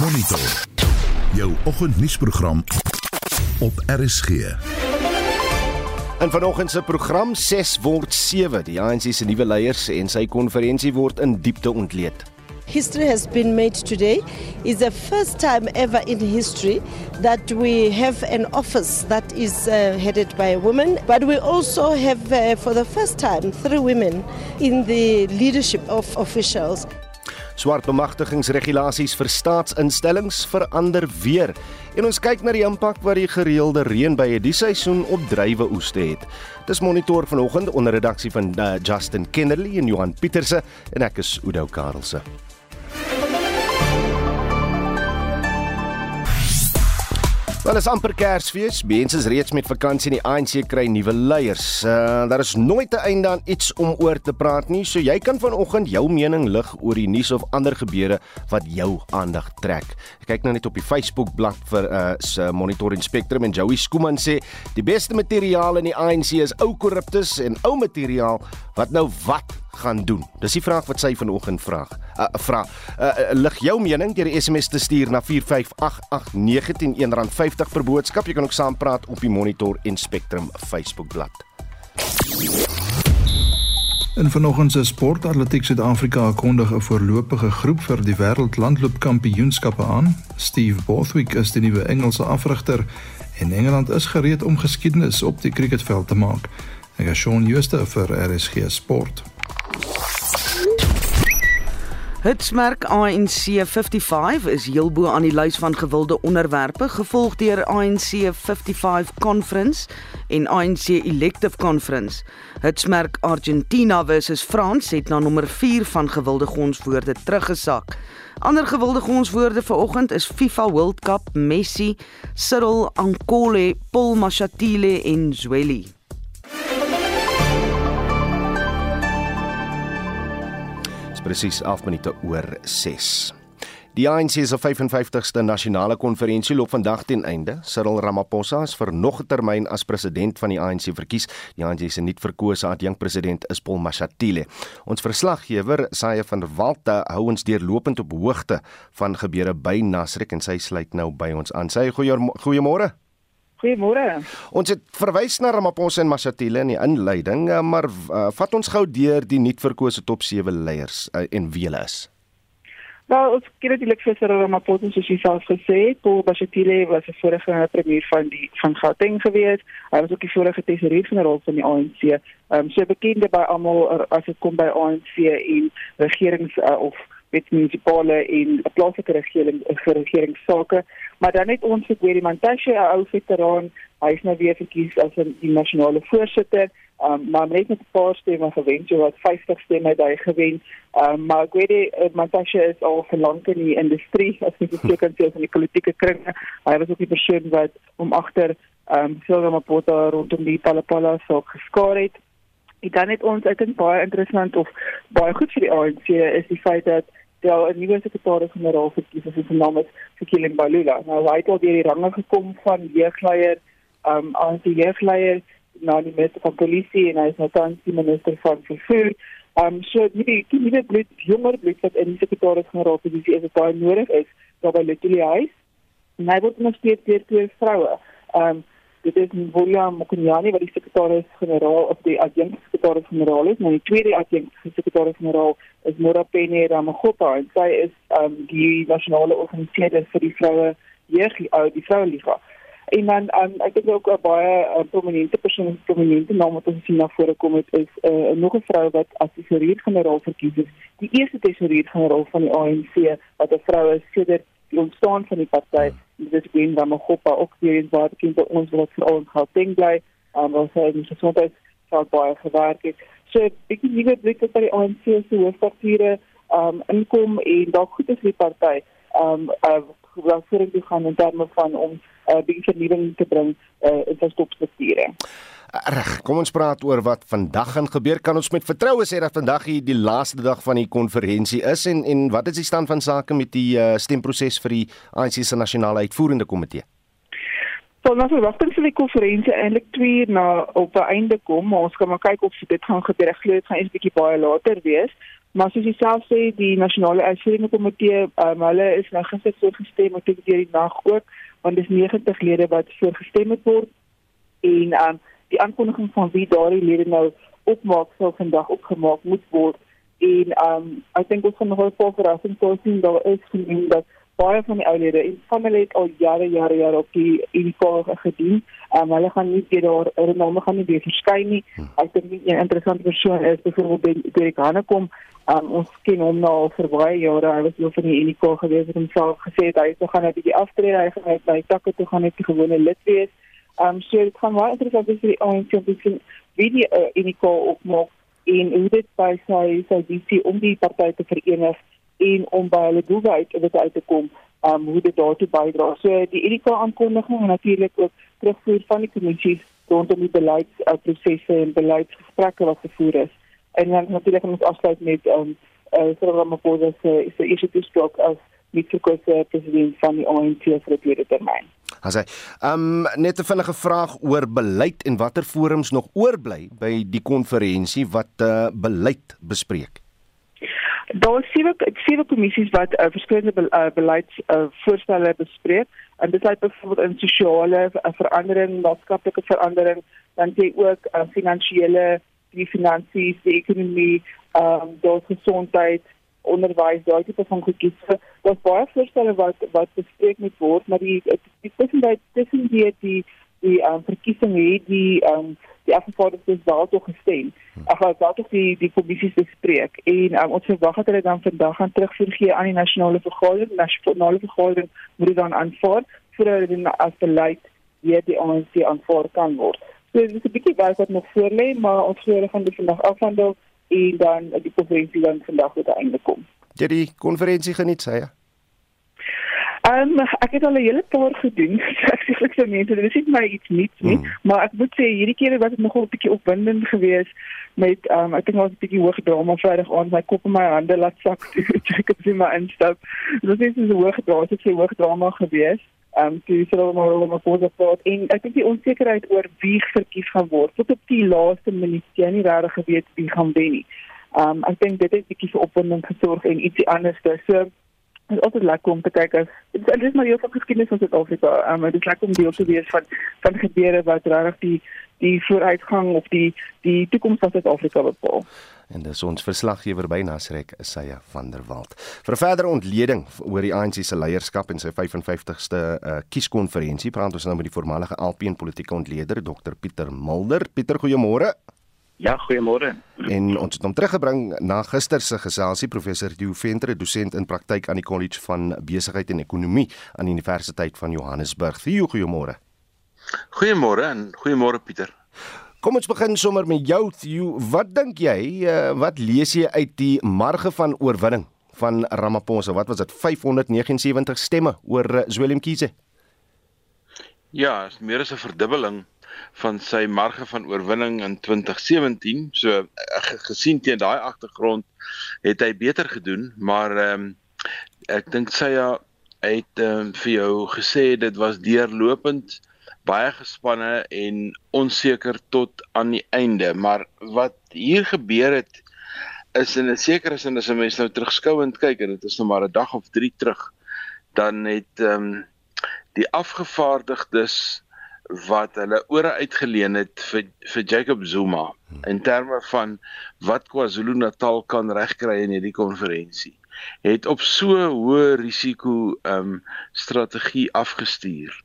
Monitor. Jou oggendnuusprogram op RSG. En vanoggend se program 6 word 7. Die ANC se nuwe leiers en sy konferensie word in diepte ontleed. History has been made today. It's the first time ever in history that we have an office that is uh, headed by a woman, but we also have, uh, for the first time, three women in the leadership of officials. Swart bemagtigingsregulasies vir staatsinstellings verander weer. En ons kyk na die impak wat die gereelde reën by die seisoen op druiweoeste het. Dis monitor vanoggend onder redaksie van uh, Justin Kennerly en Johan Pieterse en ek is Udo Karlse. Wel is amper Kersfees. Mense is reeds met vakansie en die ANC kry nuwe leiers. Uh, daar is nooit 'n einde aan iets om oor te praat nie, so jy kan vanoggend jou mening lig oor die nuus of ander gebeure wat jou aandag trek. Ek kyk nou net op die Facebook bladsy vir uh se Monitor en Spectrum en Joey Skooman sê die beste materiaal in die ANC is ou korruptus en ou materiaal wat nou wat gaan doen? Dis die vraag wat sy vanoggend vra. 'n uh, Vra. Uh, uh, lig jou mening deur die SMS te stuur na 4588910 R50 per boodskap. Jy kan ook saampraat op die Monitor en Spectrum Facebookblad. In vanoggend se sportatletiek Suid-Afrika kondig 'n voorlopige groep vir die wêreldlandloopkampioenskappe aan. Steve Borthwick is die nuwe Engelse afrigter en Engeland is gereed om geskiedenis op die cricketveld te maak. Ek is Shaun Schuster vir RSG Sport. Hitsmerk ANC 55 is heel bo aan die lys van gewilde onderwerpe, gevolg deur ANC 55 Conference en ANC Elective Conference. Hitsmerk Argentina versus France het na nommer 4 van gewilde gonswoorde teruggesak. Ander gewilde gonswoorde vanoggend is FIFA World Cup, Messi, Cyril Ankole, Paul Mashatile en Zweli. Presies 11 minute oor 6. Die ANC se 55ste nasionale konferensie loop vandag ten einde. Cyril Ramaphosa is vir nog 'n termyn as president van die ANC verkies. Die ANC se nuutverkose adjunkpresident is Paul Mashatile. Ons verslaggewer, Saie van der Walt, hou ons deurlopend op hoogte van gebeure by Nasrek en sy sluit nou by ons aan. Sy goeiemôre. Goeiemôre. Ons het verwys na Ramaphosa en Mashatile in die inleiding, eh, maar uh, vat ons gou deur die nuutverkose top 7 leiers uh, en wie hulle is. Nou, ons kyk natuurlik vir Cyril Ramaphosa soos hy self gesê het, Paul Mashatile was 'n vorige premier van die van Gauteng gewees. Hy was ook die vorige tesourier-generaal van die ANC. Ehm um, so bekend by almal as dit kom by ANC en regerings uh, of met munisipale en plaaslike regering regeringsake. Maar dan het ons vir Gary Mantashe 'n ou veteraan. Hy is nou weer verkies as die nasionale voorsitter um, maar net met 'n paar stemme gewen so wat 50 stemme het hy gewen um, maar Gary uh, Mantashe is al vir lank in die industrie as jy kyk kan sien van die politieke kringe. Hy was ook die persoon wat om agter ehm um, Silva Mapota rondom die Palapala saak geskaar het. En dan het ons ek dink baie interessant of baie goed vir die ANC is die feit dat daar 'n nuwe sekretaris-generaal verkies is se naam is Fikile Mbalula. Nou hy het al deur die range gekom van jeugleier, um aan die jeugleier na die minister van polisie en hy is nou tans die minister van vervoer. Um so die die nuwe bloed, jonger bloed wat in die sekretaris-generaal posisie is, baie nodig is daar by Letoile huis. En hy word nog steeds deur twee vroue. Um dit is William Mokonyane wat die sekretaris-generaal of die adjunkt-sekretaris-generaal is, maar die tweede adjunkt-sekretaris-generaal is Morapene Ramagopa en sy is um die nasionale organiseerder vir die vroue jeug uh, die vroue liga. En dan um, ek dink ook 'n baie uh, prominente persoon, prominente naam wat ons sien na vore kom het is uh, nog 'n vrou wat as tesourier-generaal verkies is. Die eerste tesourier-generaal van die ANC wat 'n vrou is sedert die ontstaan van die party. Dit is Gwen Ramagopa ook hier in Waterkant by ons wat vir ons Gauteng bly. Um ons het in gesondheid vaak baie gewerk het. So ek dink nie dit is dat die ANC se hoofstrukture um inkom en dalk goed is die party um uh wat vir die gaan in terme van om uh die vernuwing te bring uh in sy stopstrukture. Reg, kom ons praat oor wat vandag gaan gebeur. Kan ons met vertroue sê dat vandag hier die laaste dag van die konferensie is en en wat is die stand van sake met die uh, stemproses vir die ANC se nasionale uitvoerende komitee? So nou verwagting vir die konferensie eintlik 2 na op 'n einde kom, maar ons gaan maar kyk of dit gaan gebeur. Ek glo dit gaan eers bietjie baie later wees, Maar soos jy self sê, die nasionale uitvoerende komitee, um, hulle is nou gister voorgestem om te deur die nag ook, want dis 90 lede wat voorgestem het word en um, die aankondiging van wie daardie lede nou opmaak sal vandag opgemaak moet word en um, ek dink ons gaan nog 'n paar verrassings sien daar is genoem dat baie van die ou lede en familie het al jare jare jare op die uniform gedien. Um, hulle gaan nie weer daar hulle name gaan nie weer verskyn nie. Hm. Ek dink 'n interessante persoon is byvoorbeeld Derek Hanekom. Um, ons ken hom nou al vir baie jare. Hy was nog van die uniform gewees het homself gesê het hy sou gaan net bietjie aftree. Hy gaan net by takke toe gaan net die gewone lid wees. Um so dit gaan baie interessant wees vir die ANC om te sien wie die uh, uniform opmaak en hoe dit by sy sy DC om die party te verenig en om by hulle doel uit uit te kom um hoe dit daartoe bydra. So die Erika aankondiging en natuurlik ook terugvoer van die kommissie rondom die beleidsprosesse uh, en beleidsgesprekke wat gevoer is. En dan natuurlik ons afsluit met um uh, Cyril Ramaphosa se se eerste toespraak as nuutverkose president van die ANC vir die tweede termyn. As hy um net 'n vinnige vraag oor beleid en watter forums nog oorbly by die konferensie wat uh, beleid bespreek. Daar is sewe sewe kommissies wat uh, verskillende be, uh, beleidsvoorstelle uh, bespreek. En dit sluit byvoorbeeld in sosiale uh, verandering, maatskaplike verandering, dan jy ook uh, finansiële, die finansies, die ekonomie, ehm um, daar gesondheid, onderwys, daai tipe van goedjies. So, Daar's baie voorstelle wat wat bespreek moet word, maar die die tussen die tussen die die die um, verkiesing het die um, die afgevaardigdes daartoe gestem. Ag hulle het ook die die kommissies bespreek en um, ons verwag dat hulle dan vandag gaan terugvoer gee aan die nasionale vergadering. Nasionale vergadering moet dan aanvaar voordat dit as beleid weer die ANC aanvaar kan word. So dit is 'n bietjie werk wat nog voor lê, maar ons sê gaan dit vandag afhandel en dan die konferensie dan vandag tot einde kom. Jy die konferensie geniet sê ja. Ehm um, ek het al 'n hele paar gedoen. ek sê ek sou mense, dit is nie my iets niets nie, mm. maar ek moet sê hierdie keer was dit nogal 'n bietjie opwindend geweest met ehm um, ek dink ons 'n bietjie hoog drama Vrydag aand my kop en my hande laat sak toe ek het my instap. Dit is 'n hoog drama, dit is 'n hoog drama geweest. Ehm um, dis al maar oor my pos op en ek dink die onsekerheid oor wie verkies gaan word tot op die laaste minuut jy nie regtig geweet wie gaan wen nie. Ehm um, ek dink dit het bietjie vir opwinding gesorg en ietsie anders. So Dit is altyd lekker om te kyk as dit is maar heel van geskiedenis van Suid-Afrika. Um, dit is lekker om deel te wees van van gebeure wat regtig die die vooruitgang of die die toekoms van Suid-Afrika bepaal. En dis ons verslaggewer by Nasrek, Isaiah van der Walt. Vir verdere ontleding oor die ANC se leierskap en sy 55ste uh, kieskonferensie, praat ons nou met die voormalige Alpien politieke ontleder, Dr Pieter Mulder. Pieter, goeiemôre. Ja, goeiemôre. En ons het hom teruggebring na gister se geselsie professor Theo Venter, dosent in praktyk aan die College van Besigheid en Ekonomie aan die Universiteit van Johannesburg. Theo, goeiemôre. Goeiemôre en goeiemôre Pieter. Kom ons begin sommer met jou Theo. Wat dink jy, uh, wat lees jy uit die marge van oorwinning van Ramaphosa? Wat was dit? 579 stemme oor Zwelin Kiese? Ja, meer as 'n verdubbeling van sy marge van oorwinning in 2017. So eh, gesien teen daai agtergrond het hy beter gedoen, maar ehm um, ek dink sy ja het um, vir jou gesê dit was deurlopend baie gespanne en onseker tot aan die einde, maar wat hier gebeur het is in 'n sekere sin as 'n mens nou terugskouend kyk en dit is nou maar 'n dag of 3 terug, dan het ehm um, die afgevaardigdes wat hulle ore uitgeleen het vir vir Jacob Zuma in terme van wat KwaZulu-Natal kan regkry in hierdie konferensie het op so hoë risiko um strategie afgestuur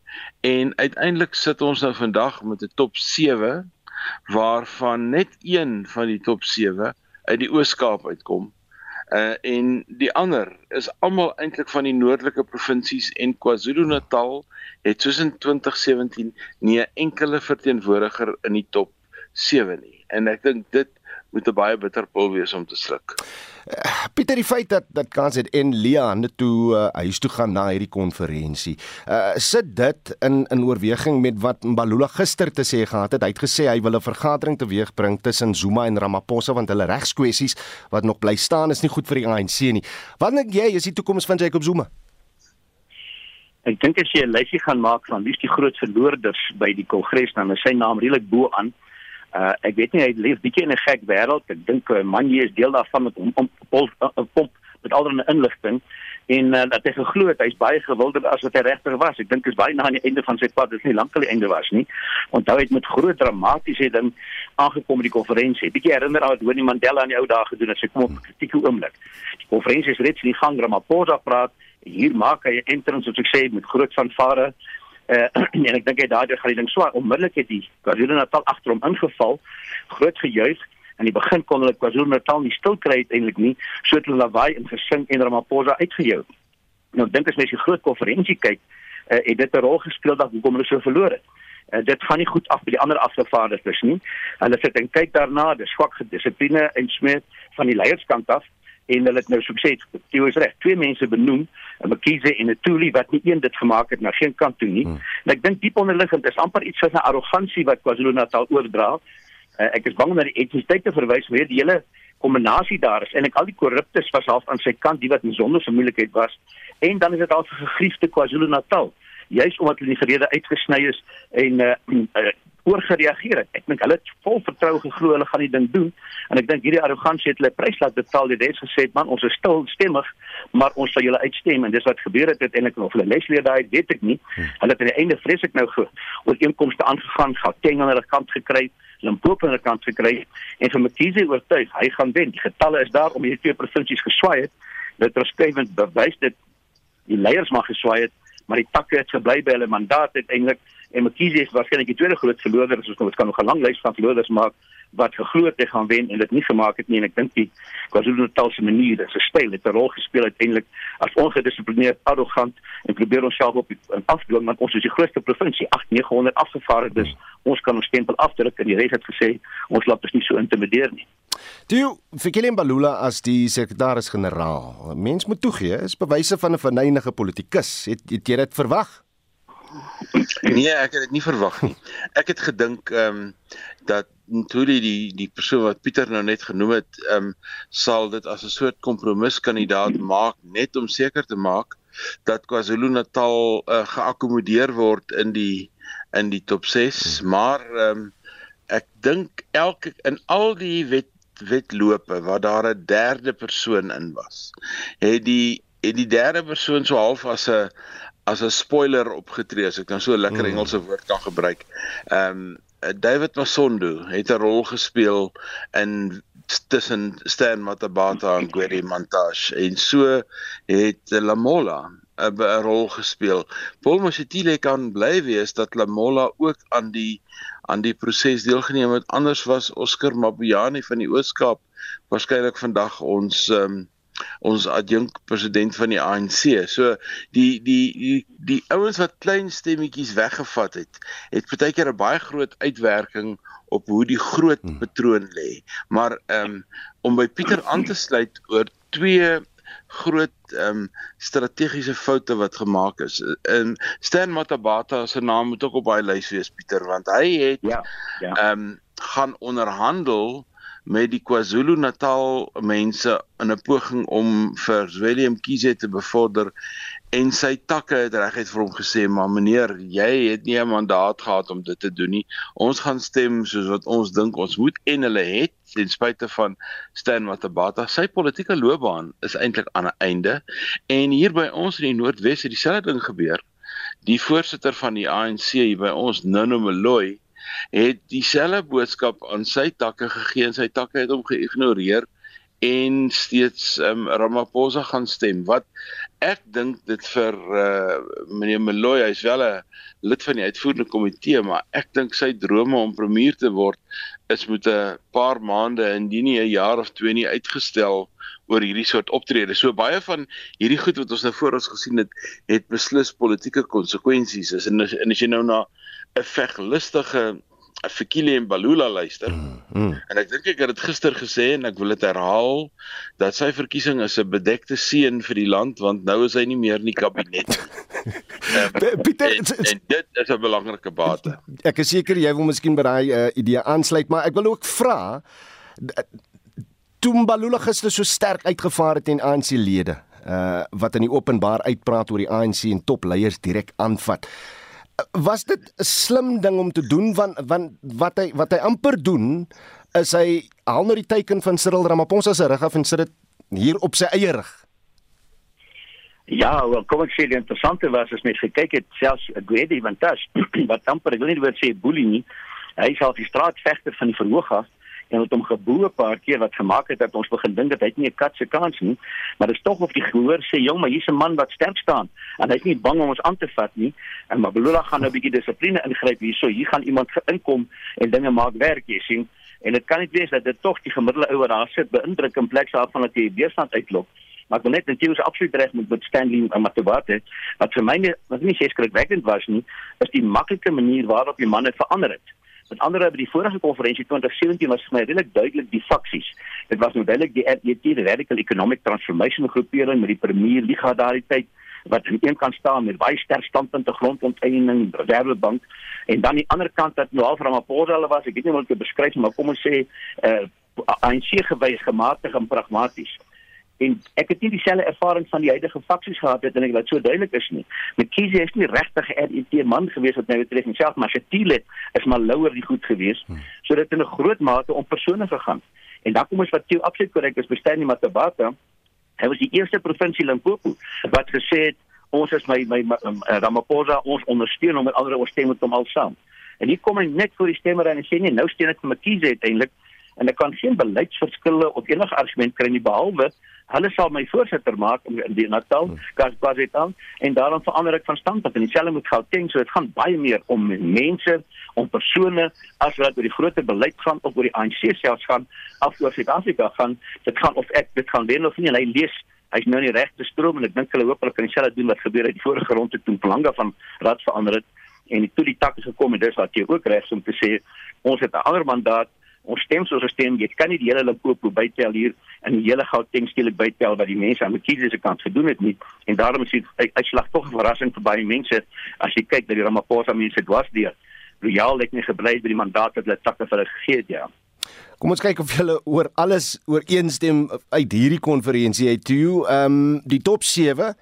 en uiteindelik sit ons nou vandag met 'n top 7 waarvan net een van die top 7 uit die Oos-Kaap uitkom uh en die ander is almal eintlik van die noordelike provinsies en KwaZulu-Natal het soos in 2017 nie 'n enkele verteenwoordiger in die top 7 nie. En ek dink dit moet 'n baie bitter pil wees om te sluk. Pieter die feit dat dat kans het en Leon toe uh, huis toe gaan na hierdie konferensie. Uh sit dit in in oorweging met wat Mbalula gister te sê gehad het. Hy het gesê hy wil 'n vergadering teweegbring tussen Zuma en Ramaphosa want hulle regskwessies wat nog bly staan is nie goed vir die ANC nie. Wat dink jy is die toekoms van Jacob Zuma? Ek dink as jy 'n lysie gaan maak van wie is die groot verloorders by die kongres dan is sy naam redelik bo aan Uh ek weet nie hy leef bietjie in 'n gek wêreld. Ek dink uh, Manje is deel daarvan met hom om pomp uh, met allerlei inligting en uh, dat hy geglo het hy's baie gewilder as wat hy regtig was. Ek dink is baie na aan die einde van sy pad, dis nie lank al die einde was nie. Onthou hy met groot dramatiese ding aangekom by die konferensie. Bietjie herinner aan wat Winnie Mandela in die ou dae gedoen het. Sy kom op 'n kritieke oomblik. Die konferensie is reeds in gang, Ramaphosa praat. Hier maak hy 'n entrance soos ek sê met groot fanfare. Uh, en ek dink hy daardie gaan die ding swaar. Onmiddellik het die KwaZulu-Natal agter hom ingeval. Groot gejuig aan die begin kon hulle KwaZulu-Natal nie stil kry uiteindelik nie, so het hulle lawaai en gesing en Ramaphosa uitgejou. Nou dink as mens die groot konferensie kyk, uh, het dit 'n rol gespeel dat hoekom hulle so verloor het. Uh, dit gaan nie goed af by die ander afgevaardigdes nie. Hulle sit en kyk daarna, dis swak gedissipline en smeet van die leierskant af en hulle het nou sukses. Jy is reg, twee mense benoem, 'n Mkhize en 'n Tuli wat nie een dit gemaak het na geen kant toe nie. Hmm. En ek dink diep onderliggend is amper iets van 'n arrogansie wat KwaZulu-Natal oordra Uh, ek is bang om na die etnisiteit te verwys waar die hele kombinasie daar is en ek al die korruptes was half aan sy kant die wat in sonder se moeilikheid was en dan is dit al 'n gegriefde KwaZulu-Natal juis omdat hulle die gerede uitgesny is en uh, uh, oorgereageer het. Ek dink hulle het vol vertroue geglo hulle gaan die ding doen en ek dink hierdie arrogansie het hulle prys laat betaal. Dit het gesê man, ons is stil stemmig, maar ons sal julle uitstem en dis wat gebeur het uiteindelik of hulle lesleer daai weet ek nie. Hulle het aan die einde vreeslik nou oor inkomste aangegaan, Gauteng aan hulle kant gekry. Limpopo aan die kant gekry en vir Mkhize oortuig hy gaan wen. Die getalle is daar om hierdie twee provinsies geswaai het. Dit verskrywend bewys dit die leiers mag geswaai het, maar die takke het gebly by hulle mandaat uiteindelik en Mkhize is waarskynlik die tweede groot verloder, soos ons kan nog 'n lang lys van verloders maak wat geglo het hy gaan wen en dit nie gemaak het nie en ek dink die KwaZulu-Natal se manier, sy styl het 'n rol gespeel uiteindelik as ongedissiplineerd, arrogant en probeer ons self op afdwing want ons is die grootste provinsie, 8900 afgevaardigdes. Hmm. Ons kan ons stempel afdruk en die res het gesê ons laat ons nie so intimideer nie. Toe Fikile Mbalula as die sekretaris-generaal. Mens moet toegee, is bewyse van 'n verneynige politikus. Het, het jy dit verwag? Nee, ek het dit nie verwag nie. Ek het gedink ehm um, dat toe die die die persoon wat Pieter nou net genoem het, ehm um, sal dit as 'n soort kompromiskandidaat maak net om seker te maak dat KwaZulu-Natal uh, geakkommodeer word in die in die top 6, maar ehm um, ek dink elke in al die wet wetlope waar daar 'n derde persoon in was, het die het die derde persoon so half as 'n as 'n spoiler opgetree as ek dan so 'n lekker mm. Engelse woord kan gebruik. Ehm um, David Masondo het 'n rol gespeel in tussen Stan Matabata en Gweri Montage en so het Lamola 'n rol gespeel. Paul Mositile kan bly wees dat Lamola ook aan die aan die proses deelgeneem het. Anders was Oscar Mabuyane van die Ooskaap waarskynlik vandag ons ehm um, ons adjunk president van die ANC. So die die die die ouens wat klein stemmetjies weggevat het, het partykeer 'n baie groot uitwerking op hoe die groot hmm. patroon lê. Maar ehm um, om by Pieter aan te sluit oor twee groot ehm um, strategiese foute wat gemaak is. In Stan Matabata se naam moet ook op baie lys wees Pieter want hy het ja ja ehm um, gaan onderhandel met die KwaZulu-Natal mense in 'n poging om vir Willem Kiese te bevorder en sy takke het reguit vir hom gesê maar meneer jy het nie 'n mandaat gehad om dit te doen nie. Ons gaan stem soos wat ons dink ons moet en hulle het ten spyte van Stan Matabata. Sy politieke loopbaan is eintlik aan 'n einde en hier by ons in die Noordwes het dieselfde ding gebeur. Die voorsitter van die ANC hier by ons Nino Meloy het dieselfde boodskap aan sy takke gegee en sy takke het hom geïgnoreer en steeds um, Ramaphosa gaan stem wat ek dink dit vir uh, meneer Meloy hy's wel 'n lid van die uitvoerende komitee maar ek dink sy drome om premier te word is met 'n paar maande indien nie 'n jaar of twee nie uitgestel oor hierdie soort optredes. So baie van hierdie goed wat ons nou voor ons gesien het, het beslis politieke konsekwensies. Is en, en as jy nou na 'n veglustige Fikile en Balula luister. Mm, mm. En ek dink ek het dit gister gesê en ek wil dit herhaal dat sy verkiesing is 'n bedekte seën vir die land want nou is hy nie meer in die kabinet nie. um, Pieter, en, en dit is 'n belangrike bate. Ek is seker jy wil miskien by daai uh, idee aansluit, maar ek wil ook vra toe Balula gister so sterk uitgevaar het teen ANC lede uh wat in die openbaar uitpraat oor die ANC en topleiers direk aanvat. Was dit 'n slim ding om te doen want want wat hy wat hy amper doen is hy haal nou die teken van Cyril Ramaphosa se rug af en sit dit hier op sy eie rug. Ja, wel kom ek sê die interessante was as mens gekyk het selfs Gwedi van Tash wat amper ek wil nie wil sê boelie nie. Hy is al die straatvegter van die verhoog af en het hom geboe 'n paar keer wat gemaak het dat ons begin dink dat hy nie 'n kat se kans nie, maar dit is tog of die gehoor sê jong, maar hier's 'n man wat sterk staan en hy's nie bang om ons aan te vat nie. En maar Belula gaan nou 'n bietjie dissipline ingryp hierso. Hier gaan iemand inkom en dinge maak werk, jy sien. En dit kan nie wees dat dit tog die gemiddelde ouer daar sit beïndruk in plek daarvan dat jy weerstand uitlok. Maar ek wil net natuurlik absoluut reg met met Stanley Matobate wat vir my wat nie skrikwekkend was nie, is die maklike manier waarop die manne verander het. Met andere by die vorige konferensie 2017 was vir my redelik duidelik die faksies. Dit was nou duidelik die RET, die Radical Economic Transformation groepering met die premier Liga daardie tyd wat aan een kant staan met baie sterk standpunte grondonteiening, reservebank en dan die ander kant dat nou al Ramaphosa was, ek weet nie hoe om dit te beskryf maar kom ons sê uh ANC gewys gematig en pragmaties en ek het nie dieselfde ervaring van die huidige faksies gehad het en ek wat so duidelik is nie. McKinsey is nie regtig 'n RET man gewees wat nou betref homself maar Shatile is maar louer die goed gewees. Hmm. So dit in 'n groot mate om persone gegaan. En dan kom ons wat jy absoluut korrek is bestaan nie Matabata. Hy was die eerste provinsie Limpopo wat gesê het ons is my my, my um, Ramaphosa ons ondersteun hom met ander ons stem met hom al saam. En hier kom hy net voor die stemmer en sê nee, nou steun ek vir McKinsey uiteindelik en ek kan geen beleidsverskille of enige argument kry nie behalwe hulle sal my voorsitter maak in die Natal kas Kwazital en daarom verander ek van standpunt en dieselfde moet Gauteng so dit gaan baie meer om mense om persone as wat oor die groter beleid gaan of oor die ANC selfs gaan af oor Suid-Afrika gaan. Dit gaan of ek dit gaan wen of nie en hy lees hy's nou in die regte stroom en ek dink hulle hoop hulle kan dieselfde doen wat gebeur het die vorige ronde toe Planga van Rad verander het en toe die takke gekom het dis wat jy ook reg is om te sê ons het 'n ander mandaat ons stem soos ons stem, jy kan nie die hele Limpopo bytel hier en die hele Gauteng skielik bytel wat die mense aan kiesers se kant gedoen het nie. En daarom is dit uitslag tog 'n verrassing vir baie mense as jy kyk dat die Ramaphosa mense dwars deur loyaal net nie gebly by die mandaat wat hulle takke vir hulle gegee het ja. Kom ons kyk of julle oor alles ooreenstem uit hierdie konferensie uit toe. Ehm um, die top 7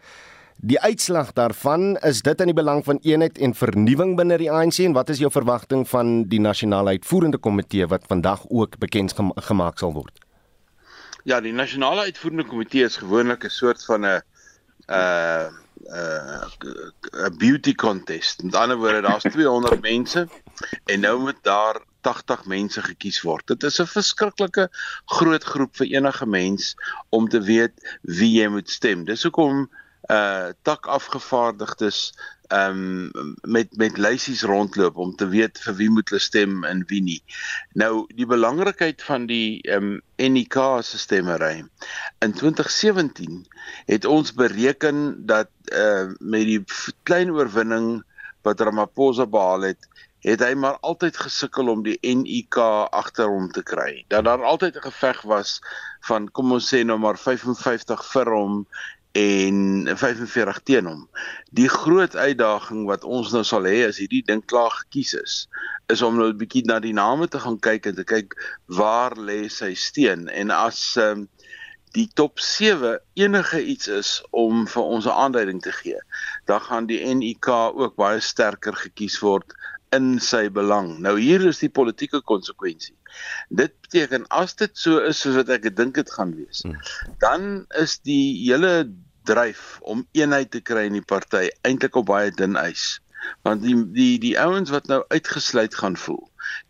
Die uitslag daarvan is dit in die belang van eenheid en vernuwing binne die ANC en wat is jou verwagting van die nasionale uitvoerende komitee wat vandag ook bekend gemaak sal word? Ja, die nasionale uitvoerende komitee is gewoonlik 'n soort van 'n uh uh 'n beauty contest. Met ander woorde, daar's 200 mense en nou moet daar 80 mense gekies word. Dit is 'n verskriklike groot groep vir enige mens om te weet wie jy moet stem. Dis hoekom uh tak afgevaardigdes um met met lysies rondloop om te weet vir wie moet hulle stem en wie nie. Nou die belangrikheid van die um NIK se stemmery. In 2017 het ons bereken dat uh met die klein oorwinning wat Ramaphosa behaal het, het hy maar altyd gesukkel om die NIK agter hom te kry. Dat daar altyd 'n geveg was van kom ons sê nou maar 55 vir hom en 45 teen hom. Die groot uitdaging wat ons nou sal hê as hierdie ding klaar gekies is, is om nou 'n bietjie na die name te gaan kyk en te kyk waar lê sy steen en as um, die top 7 enige iets is om vir ons 'n aanduiding te gee, dan gaan die NUK ook baie sterker gekies word in sy belang. Nou hier is die politieke konsekwensie. Dit beteken as dit so is soos wat ek gedink dit gaan wees, hmm. dan is die hele dryf om eenheid te kry in die party eintlik op baie dun ys. Want die die die ouens wat nou uitgesluit gaan voel.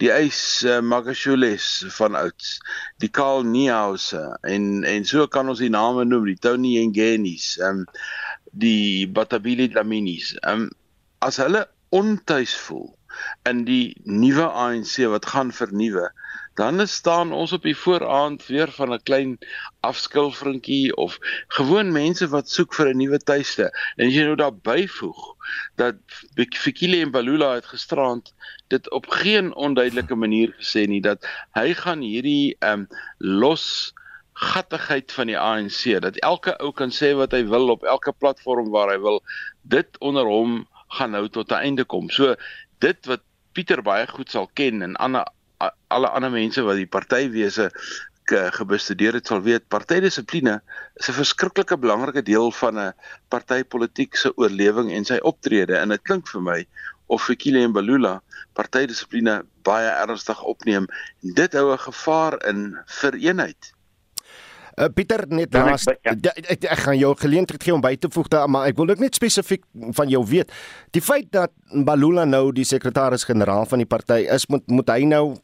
Die ys uh, Magashules van ouds, die Karl Niehaus en en so kan ons die name noem, die Tony Ngenis, ehm um, die Batabili Dlaminis. Ehm um, as hulle ontuis voel in die nuwe ANC wat gaan vernuwe, dan staan ons op die vooraand weer van 'n klein afskilfrinkie of gewoon mense wat soek vir 'n nuwe tuiste. En as jy nou daar byvoeg dat Fikile en Balula het gisterand dit op geen onduidelike manier gesê nie dat hy gaan hierdie ehm um, los gattigheid van die ANC dat elke ou kan sê wat hy wil op elke platform waar hy wil dit onder hom gaan nou tot 'n einde kom. So dit wat Pieter baie goed sal ken en ander alle ander mense wat die partywese gebestudeer het sal weet partydissipline is 'n verskriklike belangrike deel van 'n partypolitiek se oorlewing en sy optrede en dit klink vir my of Fikile en Balula partydissipline baie ernstig opneem en dit hou 'n gevaar in vir eenheid. Uh, Pieter net laas ek, ja. ek, ek gaan jou geleentheid gee om by te voeg daar maar ek wil ook net spesifiek van jou weet. Die feit dat Balula nou die sekretaris-generaal van die party is moet moet hy nou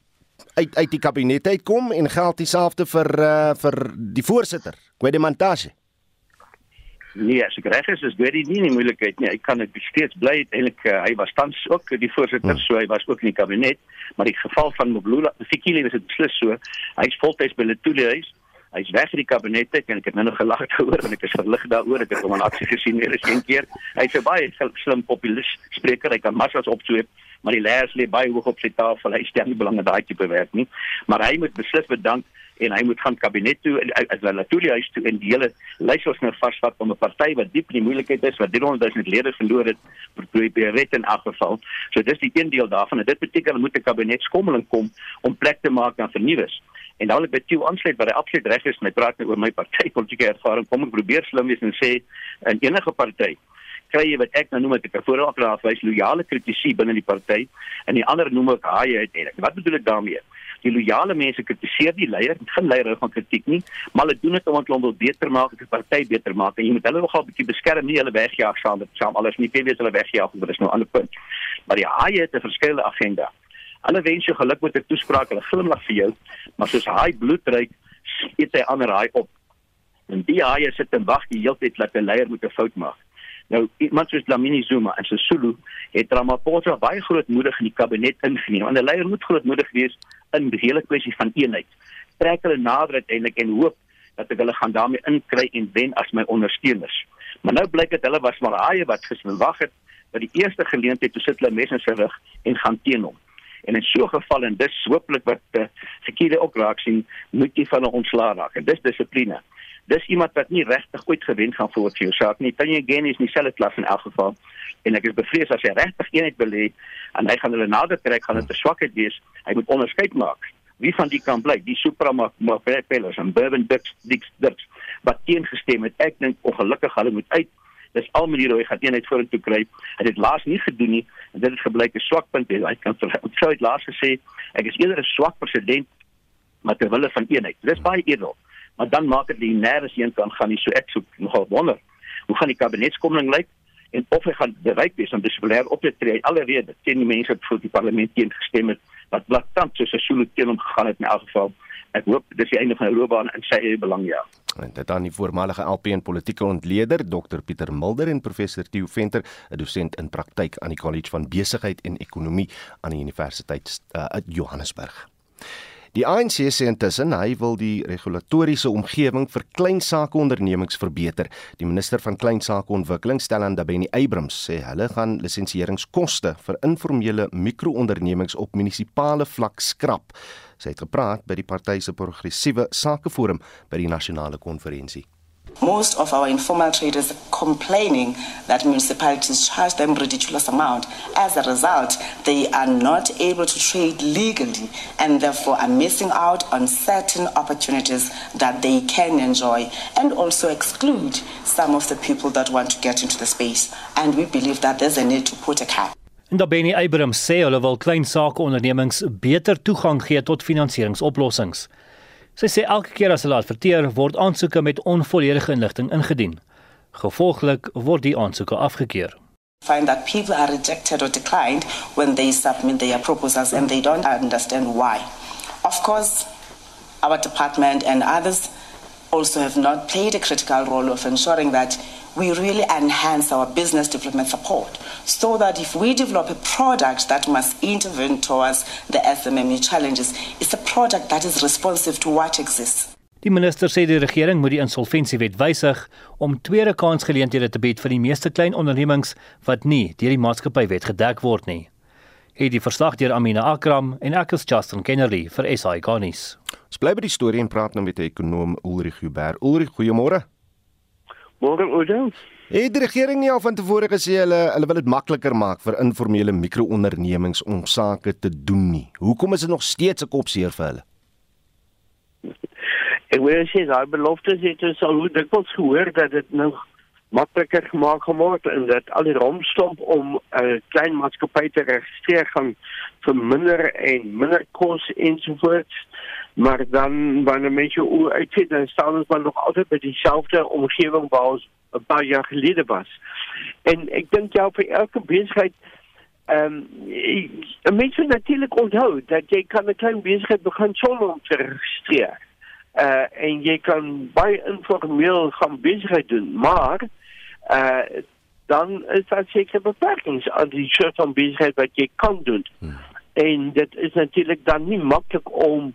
uit uit die kabinet uitkom en geld dieselfde vir uh, vir die voorsitter, Kwedemantashe. Nee, as ek reg is, is dit nie 'n moeilikheid nie. Hy kan dit steeds bly. Eintlik uh, hy was tans ook die voorsitter, hmm. so hy was ook in die kabinet, maar die geval van Mblula, Fikile is dit beslis so. Hy's voltyds by Letuli huis. Hy's weg uit die kabinet en ek het nou nog gelag gehoor en ek is verlig daaroor. Ek het hom aan aksie gesien meer as een keer. Hy's 'n baie slim populis spreker. Hy kan massas opsweep maar die leiers lê baie hoog op sy tafel. Hy stel nie belang in daai tipe werk nie, maar hy moet beslis bedank en hy moet gaan kabinet toe en as hulle natuurlik huis toe en die hele lys ons nou vasvat om 'n party wat diep in die moeilikheid is wat 300 000 lede verloor het vir die red in afval. So dis die een deel daarvan en dit beteken hulle moet 'n kabinetskommeling kom om plek te maak aan vernuwings. En dan ek by toe aansluit wat hy absoluut reg is met praat nou oor my party politieke ervaring. Kom ek probeer slim wees en sê in enige party kry wat ek nou noem ek 'n voorraad wys loyale kritisie binne die party en die ander noem ek haai uiteindelik. Wat bedoel ek daarmee? Die loyale mense kritiseer die leier, dit geen leier van kritiek nie, maar hulle doen dit omdat hulle wil beter maak, die party beter maak en jy moet hulle nogal 'n bietjie beskerm, nie hulle wegjaag saam met saam alles nie, weet hulle wegjaag, maar dis nou 'n ander punt. Maar die haai het 'n verskillende agenda. Hulle wens jou geluk met 'n toespraak, hulle glimlag vir jou, maar soos haai bloedryk, eet hy ander haai op. En die haai sit en wag die hele tyd dat 'n leier moet 'n fout maak. Nou iemand soos Lamini Zuma en Sisulu het Ramaphosa baie grootmoedig in die kabinet ingeneem. Want 'n leier moet grootmoedig wees in die hele kwessie van eenheid. Trek hulle nader uiteindelik en hoop dat hulle gaan daarmee inkry en wen as my ondersteuners. Maar nou blyk dit hulle was maar haie wat geswag het by die eerste geleentheid toe sit hulle mes in sy rug en gaan teen hom. En in so 'n geval en dis hooplik wat uh, sekerre ook raak sien, moet jy van 'n ontslaa raak. En dis dissipline dis iemand wat nie regtig ooit gewen gaan voort vir jou saak nie. Tanya Gen is nie selfe klas in elk geval. En ek is bevrees as hy regtig eenheid wil hê en hy gaan hulle nader trek gaan dit 'n swakheid wees. Hy moet onderskeid maak. Wie van die kan bly? Die Suprema Mafepelers en Bourbon Dix Dix Dix wat teengestem het. Ek dink ongelukkig hulle moet uit. Dis al maniere hoe hy gaan eenheid vorentoe kry. Hy het dit laas nie gedoen nie en dit het gebleik 'n swak punt. Hy kan sou het laas gesê ek is eerder 'n swak president maar ter wille van eenheid. Dis baie edel maar dan maak dit nêrens heen kan gaan nie. So ek soek nogal wonder hoe gaan die kabinetskomming lyk en of hy gaan bereik wees om dissiplinêr op te tree. Alreeds teen die mense wat vir die parlement teen gestem het wat blaatant soos 'n solo teen hom gegaan het in elk geval. Ek hoop dis die einde van 'n loopbaan in sy belang ja. En dit dan die voormalige LP en politieke ontleder Dr Pieter Mulder en professor Theo Venter 'n dosent in praktyk aan die College van Besigheid en Ekonomie aan die Universiteit uh, Johannesburg Die ANC sê intussen hy wil die regulatoriese omgewing vir klein sake ondernemings verbeter. Die minister van klein sake ontwikkeling, Stellan Dabeni Abrams, sê hulle gaan lisensieringskoste vir informele mikroondernemings op munisipale vlak skrap. Sy het gepraat by die party se progressiewe sakeforum by die nasionale konferensie. Most of our informal traders are complaining that municipalities charge them ridiculous amount. As a result, they are not able to trade legally and therefore are missing out on certain opportunities that they can enjoy and also exclude some of the people that want to get into the space. And we believe that there's a need to put a cap. En daar Benny Abrams sê hulle wil klein sake ondernemings beter toegang gee tot finansieringsoplossings. Sy sê elke keer as hulle adverteer, word aansoeke met onvolledige inligting ingedien. Gevolglik word die aansoeke afgekeur. Find that people are rejected or declined when they submit their proposals and they don't understand why. Of course, our department and others also have not played a critical role of ensuring that we really enhance our business development support so that if we develop a product that must intervene towards the SMME challenges, it's a product that is responsive to what exists. Die minister sê die regering moet die insolventiewet wysig om tweede kansgeleenthede te bied vir die meeste klein ondernemings wat nie deur die maatskappywet gedek word nie. Het die verslag deur Amina Akram en ek is Justin Kennedy vir SI Garnis. Ons bly by die storie en praat nou met die ekonom Ulrich Huber. Ulrich, goeiemôre. Môre Oudo. Het die regering nie al van tevore gesê hulle hulle wil dit makliker maak vir informele mikroondernemings om sake te doen nie. Hoekom is dit nog steeds 'n kopseer vir hulle? Ek wil sê daai belofte het ons al hoe dikwels gehoor dat dit nou makliker gemaak word en dat al die romslomp om 'n uh, klein maatskappy te registreer gaan vir minder en minder kos ensovoorts maar dan wanneer mense oor uitsit dan staan ons maar nog altyd by dieselfde omgewing waar ons 'n paar jaar gelede was. En ek dink jou vir elke besigheid ehm um, mense natuurlik onthou dat jy kan 'n klein besigheid begin sonder om te registreer. Uh en jy kan baie informeel gaan besigheid doen, maar uh dan is daar seker beperkings aan die soort van besigheid wat jy kan doen. Hmm. En dit is natuurlik dan nie maklik om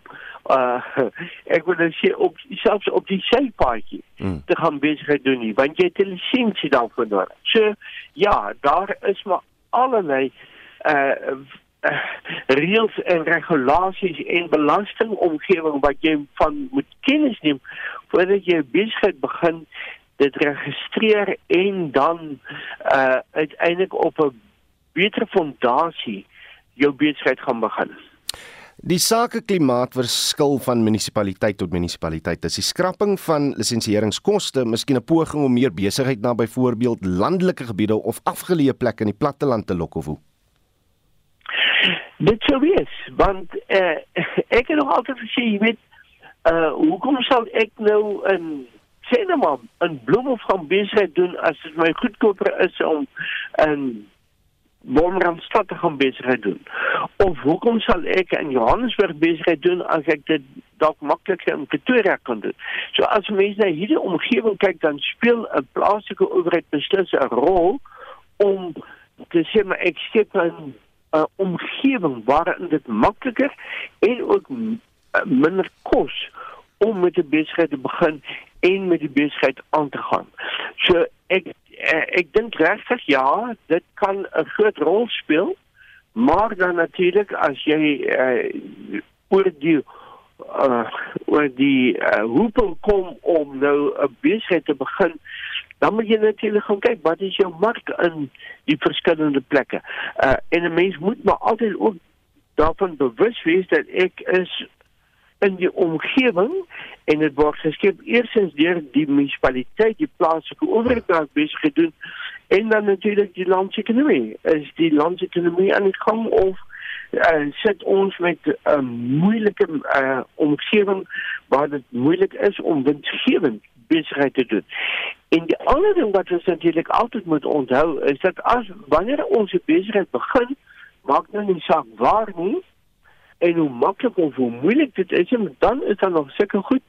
uh ek wil net sê op selfs op die selpaadjie mm. te gaan besigheid doen nie want jy het 'n lisensie daarvoor nodig. So ja, daar is maar allerlei uh, uh reëls en regulasies en belastingomgewing wat jy van moet kennis neem voordat jy besigheid begin dit registreer en dan uh uiteindelik op 'n beter fondasie jou besigheid gaan begin. Die sakeklimaat verskil van munisipaliteit tot munisipaliteit. Dis die skrapping van lisensieringskoste, miskien 'n poging om meer besigheid na byvoorbeeld landelike gebiede of afgeleë plekke in die platteland te lok of hoe. Dit sou wees, want uh, ek het nog altyd gesê, jy weet, uh hoekom sal ek nou 'n sê nou maar 'n bloem of gaan besigheid doen as dit my goedkoper is om 'n Wolmrandstad te gaan besigheid doen. Of hoekom sal ek in Johannesburg besigheid doen as ek dit dalk makliker in Pretoria kan doen? So as mense na hierdie omgewing kyk, dan speel 'n plaaslike owerheid beslis 'n rol om te sê maar ek skep 'n omgewing waarin dit makliker en ook minder kos om met die besigheid te begin en met die besigheid aan te gaan. So uh, ek dink regtig ja, dit kan 'n groot rol speel. Maar dan natuurlik as jy uh, oor die uh, oor die uh, hoepel kom om nou 'n besigheid te begin, dan moet jy natuurlik gaan kyk wat is jou mark in die verskillende plekke. Uh, en 'n mens moet maar altyd ook daarvan bewus wees dat ek is in die omgewing en dit word geskep eersins deur die munisipaliteit, die plaaslike owerheid besig gedoen en dan natuurlik die landsekonomie. Is die landsekonomie aan die gang of uh, sit ons met 'n uh, moeilike uh, omgewing waar dit moeilik is om winsgewend besigheid te doen. En die ander ding wat ons natuurlik altyd moet onthou is dat as wanneer ons 'n besigheid begin, maak nou nie saak waar nie, en hoe maklik of hoe moeilik dit is, dan is daar nog seker goed.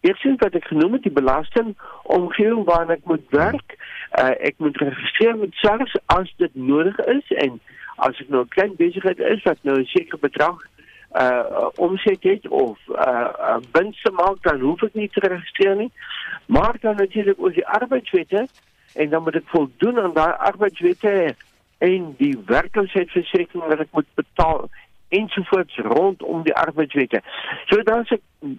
Eerstens wat ek genoem het, die belasting omgewing waarin ek moet werk. Uh, ek moet registreer met SARS as dit nodig is en as ek nou 'n klein besigheid is wat nou 'n sekere bedrag uh omset het of uh, dan hoef ek nie te registreer nie. Maar dan natuurlik ook die arbeidswette en dan moet ek voldoen aan daai arbeidswette en die werkloosheidsversekering wat ek moet betaal ensovoorts rondom die arbeidswette. So daar's 'n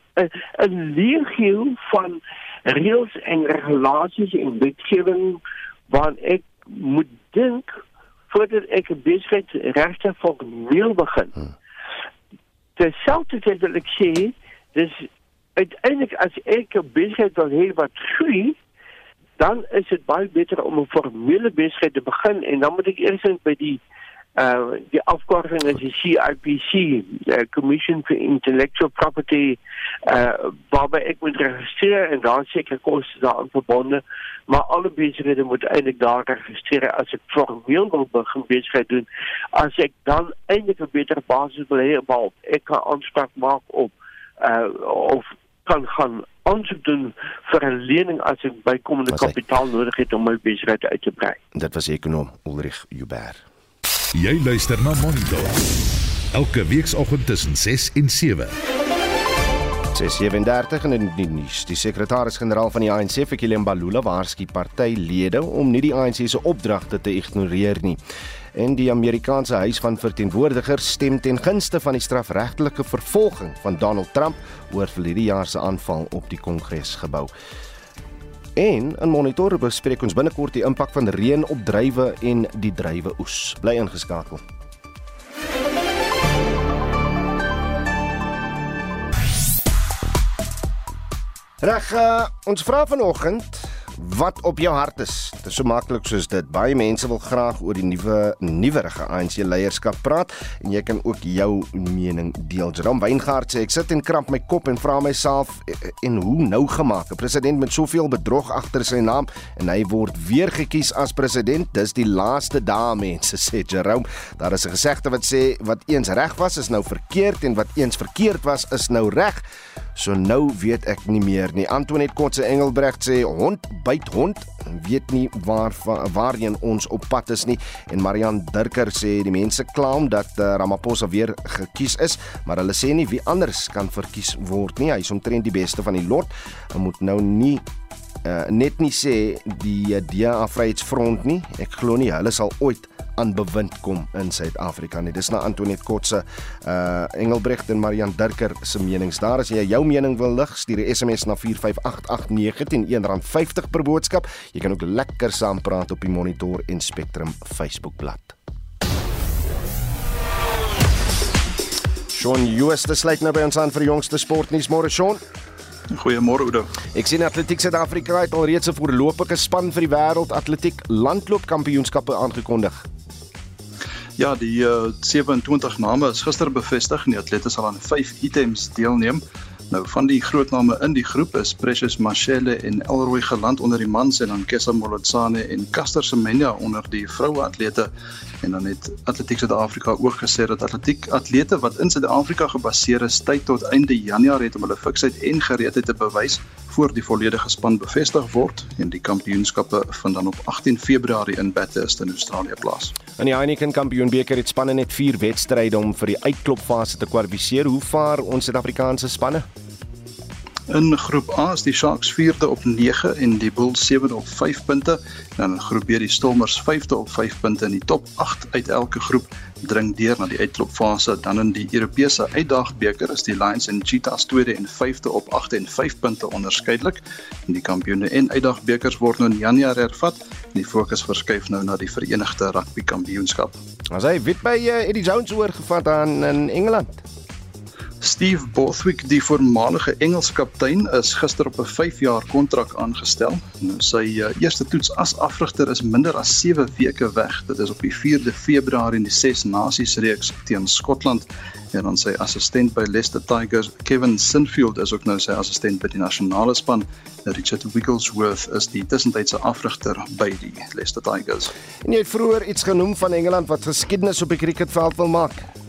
'n legio van reëls en regulasies en wetgewing wat ek moet dink voordat ek 'n besigheid regte formeel begin. Hmm. Terselfdertyd wil ek sê, dis uiteindelik as ek 'n besigheid wil hê wat groei, dan is dit baie beter om 'n formele besigheid te begin en dan moet ek eers by die uh die afkorting is die CIPC, the Commission for Intellectual Property, uh waarby ek moet registreer en daar seker koste daaraan verbonde, maar alle besighede moet eintlik daar registreer as ek formeel wil begin besigheid doen. As ek dan eintlik 'n beter basis wil hê op ek kan aanspraak maak op uh of kan gaan aansoek doen vir 'n lening as ek bykomende kapitaal nodig het om my besigheid uit te brei. Dit was ekonom Ulrich Huber. Jy luister na Monitor. Elke weekoggend tussen 6 en 7. 6:37 in die nuus. Die sekretaris-generaal van die ANC, Fikile Mbalula, waarsku partylede om nie die ANC se opdragte te ignoreer nie. En die Amerikaanse Huis van Verteenwoordigers stem ten gunste van die strafregtelike vervolging van Donald Trump oor verlede jaar se aanval op die Kongresgebou. En in monitor bespreek ons binnekort die impak van reën op druiwe en die druiwe oes. Bly ingeskakel. Reg, uh, ons vra vanoggend wat op jou hart is. Dit is so maklik soos dit. Baie mense wil graag oor die nuwe nuwerige ANC leierskap praat en jy kan ook jou mening deel. Jerome Weingart sê ek sit en kramp my kop en vra myself en hoe nou gemaak? 'n President met soveel bedrog agter sy naam en hy word weer gekies as president. Dis die laaste dae mense sê Jerome. Daar is 'n gesegde wat sê wat eens reg was is nou verkeerd en wat eens verkeerd was is nou reg. So nou weet ek nie meer nie. Antoinette Kotse Engelbrecht sê hond byt hond weet nie waar waarheen ons op pad is nie. En Marian Durker sê die mense kla om dat uh, Ramaphosa weer gekies is maar hulle sê nie wie anders kan verkies word nie. Hy is omtrent die beste van die lot. Hy moet nou nie uh, net nie sê die uh, DA Vryheidsfront nie ek glo nie hulle sal ooit aan bewind kom in Suid-Afrika nie. Dis na Antoinette Kotse, uh Engelbrecht en Marian Durker se menings. Daar as jy jou mening wil lig, stuur 'n SMS na 45889 R1.50 per boodskap. Jy kan ook lekker saam praat op die Monitor en Spectrum Facebookblad. Shaun Jooste sluit nou by ons aan vir die jongste sportnuus môre Shaun. Goeiemôre Oudo. Ek sien Atletiek Suid-Afrika het alreeds 'n voorlopige span vir die wêreld atletiek landloopkampioenskappe aangekondig. Ja, die uh, 27 name is gister bevestig en die atlete sal aan 5 items deelneem. Nou van die groot name in die groep is Precious Mashele en Elroy geland onder die mans en dan Kessa Molotsane en Caster Semenya onder die vroue atlete en dan het Atletiek Suid-Afrika ook gesê dat atletiek atlete wat in Suid-Afrika gebaseer is tyd tot einde Januarie het om hulle fiksheid en gereedheid te bewys voor die volledige span bevestig word en die kampioenskappe vind dan op 18 Februarie in Bathurst in Australië plaas. In die Heineken Kampioenbeker het spanne net 4 wedstryde om vir die uitklopfase te kwalifiseer. Hoe vaar ons Suid-Afrikaanse spanne? In groep A is die Sharks 4de op 9 en die Bulls 7de op 5 punte. Dan in groep B die Stormers 5de op 5 punte in die top 8 uit elke groep dring deur na die uitklopfase. Dan in die Europese uitdagbeker is die Lions en Cheetahs 2de en 5de op 8 en 5 punte onderskeidelik. En die kampioene en uitdagbekers word nou in Januarie hervat en die fokus verskuif nou na die Verenigde Rugby Kampioenskap. As hy weet by uh, Eddie Jones oorgevat aan in Engeland. Steve Bothwick, die voormalige Engelse kaptein, is gister op 'n 5-jaar kontrak aangestel. Nou sy uh, eerste toets as afrigter is minder as 7 weke weg. Dit is op die 4de Februarie in die Ses Nasies reeks teen Skotland. En dan sy assistent by Leicester Tigers, Kevin Sinfield, is ook nou sy assistent by die nasionale span. Richard Wigglesworth is die tussentydse afrigter by die Leicester Tigers. En jy het vroeër iets genoem van Engeland wat geskiedenis op die cricketveld wil maak.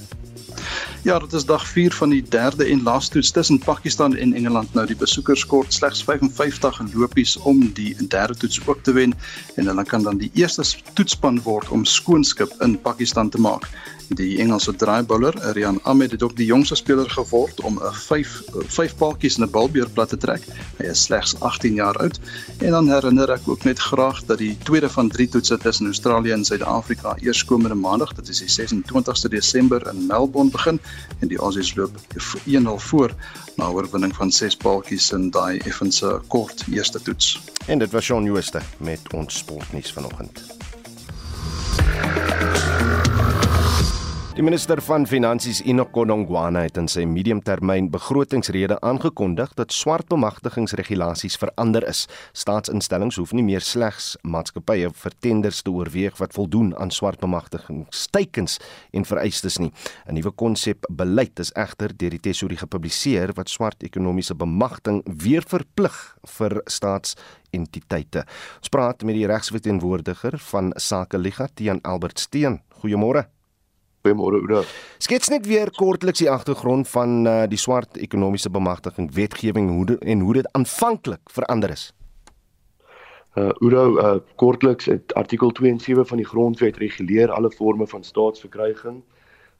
Ja, dit is dag 4 van die derde en laaste toets tussen Pakistan en Engeland. Nou die besoekers kort slegs 55 lopies om die derde toets ook te wen en hulle kan dan die eerste toetsspan word om skoonskip in Pakistan te maak. Die Engelse draaibouler, Rian Ahmed, het ook die jongste speler geword om 'n 5 5 paaltjies in 'n balbeerplat te trek. Hy is slegs 18 jaar oud. En dan herinner ek ook net graag dat die tweede van 3 toetse tussen Australië en Suid-Afrika eerskomende Maandag, dit is die 26ste Desember in Melbourne begin en die Aussies loop 1-0 voor na oorwinning van 6 paaltjies in daai effense kort eerste toets. En dit was Shaun Jooste met ons sportnuus vanoggend. Die minister van Finansies Enoch Godongwana het in sy mediumtermyn begrotingsrede aangekondig dat swart bemagtigingsregulasies verander is. Staatsinstellings hoef nie meer slegs maatskappye vir tenders te oorweeg wat voldoen aan swart bemagtigingsteikens en vereistes nie. 'n Nuwe konsep beleid is egter deur die tesourier gepubliseer wat swart ekonomiese bemagtiging weer verplig vir staatsentiteite. Ons praat met die regsverteenwoordiger van Sake Liga, Tian Albert Steen. Goeiemôre. Goeiemôre Oudo. Skets net weer kortliks die agtergrond van uh, die swart ekonomiese bemagtiging wetgewing hoe de, en hoe dit aanvanklik verander is. Uh Oudo, uh kortliks het artikel 2 en 7 van die grondwet reguleer alle forme van staatsverkryging.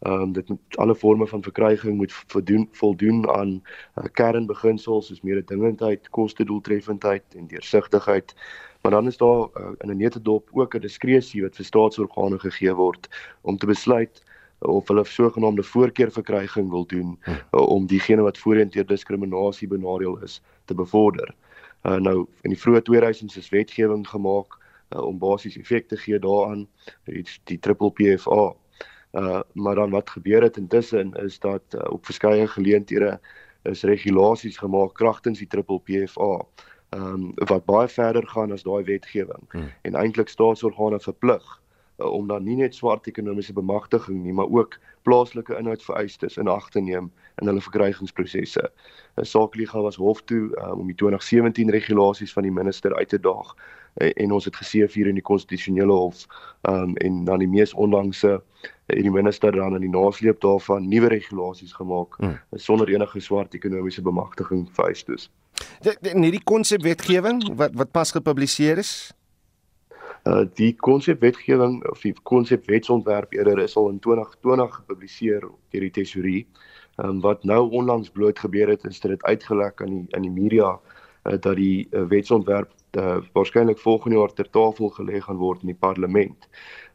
Ehm um, dit moet alle forme van verkryging moet voldoen voldoen aan uh, kernbeginsels soos mededingendheid, kostedoeltreffendheid en deursigtigheid. Maar dan is daar uh, in 'n netedop ook 'n diskresie wat vir staatsorgane gegee word om te besluit of hulle sogenaamde voorkeurverkryging wil doen uh, om diegene wat voorheen deur diskriminasie benadeel is te bevorder. Uh, nou in die vroeë 2000s is wetgewing gemaak uh, om basies effek te gee daaraan die, die triple PFA. Uh, maar dan wat gebeur het intussen is dat uh, op verskeie geleenthede is regulasies gemaak kragtens die triple PFA ehm um, wat baie verder gaan as daai wetgewing hmm. en eintlik staatsorgane verplig uh, om dan nie net swart ekonomiese bemagtiging nie, maar ook plaaslike inhoudvereistes in ag te neem in hulle verkrygingsprosesse. 'n Saakliga was hof toe um, om die 2017 regulasies van die minister uit te daag en, en ons het gesien hier in die konstitusionele hof um, en dan die mees onlangse het die minister dan in die nasleep daarvan nuwe regulasies gemaak hmm. sonder enige swart ekonomiese bemagtiging vereistes. In hierdie konsepwetgewing wat wat pas gepubliseer is, Uh die konsepwetgewing of die konsepwetsontwerp eerder is al in 2020 gepubliseer deur die tesourier. Um wat nou onlangs bloot gebeur het is dit het uitgelek aan die in die media uh, dat die uh, wetsontwerp uh, waarskynlik volgende jaar ter tafel gelê gaan word in die parlement.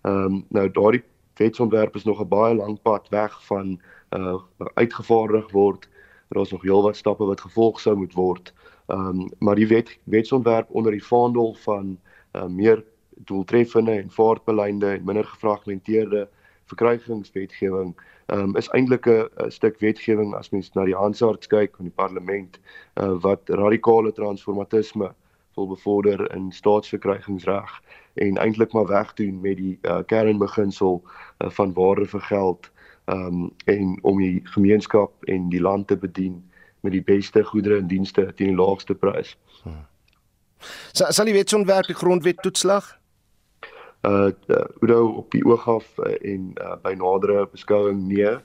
Um nou daardie wetsontwerp is nog 'n baie lang pad weg van uh uitgevaardig word. Daar's nog heelwat stappe wat gevolg sou moet word. Um maar die wet wetsontwerp onder die vaandel van uh, meer doeltreffende en vaartbeleide en minder gefragmenteerde verkrygingswetgewing um, is eintlik 'n stuk wetgewing as mens na die Hansard kyk van die parlement uh, wat radikale transformatisme wil bevorder in staatsverkrygingsreg en eintlik maar wegdoen met die uh, kernbeginsel uh, van waarde vir geld um, en om die gemeenskap en die land te bedien met die beste goedere en dienste teen die laagste prys. Hmm. Sal die wetsontwerp die grondwet toetslag? Uh Udo op die oog af uh, en uh, by nadere beskouing nee.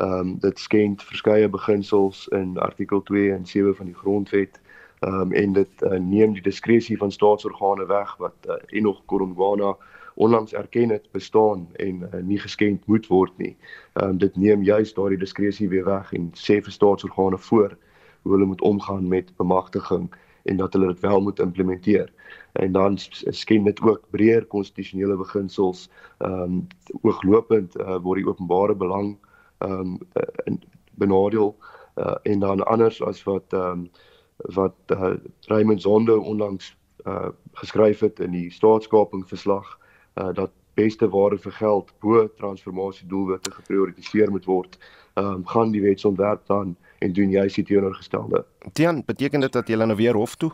Ehm um, dit skend verskeie beginsels in artikel 2 en 7 van die grondwet. Ehm um, en dit uh, neem die diskresie van staatsorgane weg wat uh, Enoch Korongwana onlangs erken het bestaan en uh, nie geskend moet word nie. Ehm um, dit neem juist daardie diskresie weer weg en sê vir staatsorgane voor hoe hulle moet omgaan met bemagtiging en dat hulle dit wel moet implementeer. En dan skien dit ook breër konstitusionele beginsels ehm um, ooglopend uh, word die openbare belang ehm um, benadeel uh, en dan anders as wat ehm um, wat uh, Raymond Zondo onlangs uh, geskryf het in die staatskaping verslag uh, dat beste waarde vir geld bo transformasie doelwitte geprioritiseer moet word. Ehm um, gaan die wetsontwerp dan en doen jy sit teenoorgestelde. Tian, beteken dit dat jy nou weer hof toe?